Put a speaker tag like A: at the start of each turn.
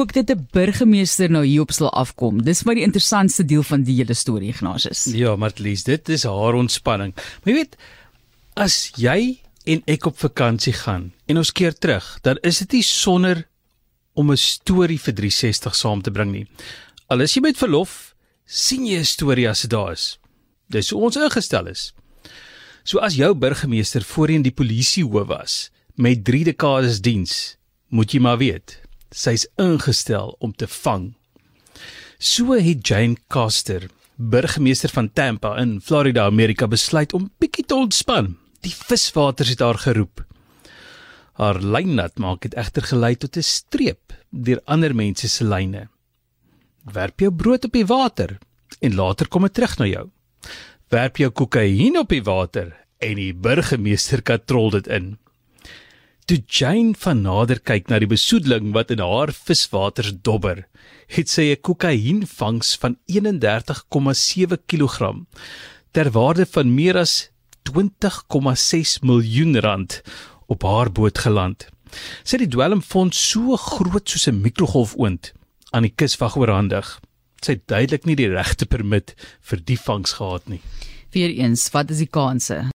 A: ook dat 'n burgemeester nou hierop sal afkom. Dis maar die interessantste deel van die hele storie, Ignatius.
B: Ja, Martlies, dit is haar ontspanning. Maar jy weet, as jy en ek op vakansie gaan en ons keer terug, dan is dit nie sonder om 'n storie vir 360 saam te bring nie. Al is jy met verlof, sien jy 'n storie as dit daar is. Dis hoe ons ingestel is. So as jou burgemeester voorheen die polisiehoof was met 3 dekades diens, moet jy maar weet, sy's ingestel om te vang. So het Jane Caster, burgemeester van Tampa in Florida, Amerika besluit om bietjie te ontspan. Die viswaters het haar geroep. Haar lynnat maak het egter gelei tot 'n streep deur ander mense se lyne. Werp jou brood op die water en later kom dit terug na jou. Werp jou kokain op die water en die burgemeester katrol dit in. Toe Jane van nader kyk na die besoedeling wat in haar viswaters dobber, het sy 'n kokainvangs van 31,7 kg ter waarde van meer as 20,6 miljoen rand op haar boot geland. Sy het die dwelmfonds so groot soos 'n mikrogolfoond aan die kuswag oorhandig. Sy het duidelik nie die regte permit vir die vangs gehad nie.
A: Weereens, wat is die kanse?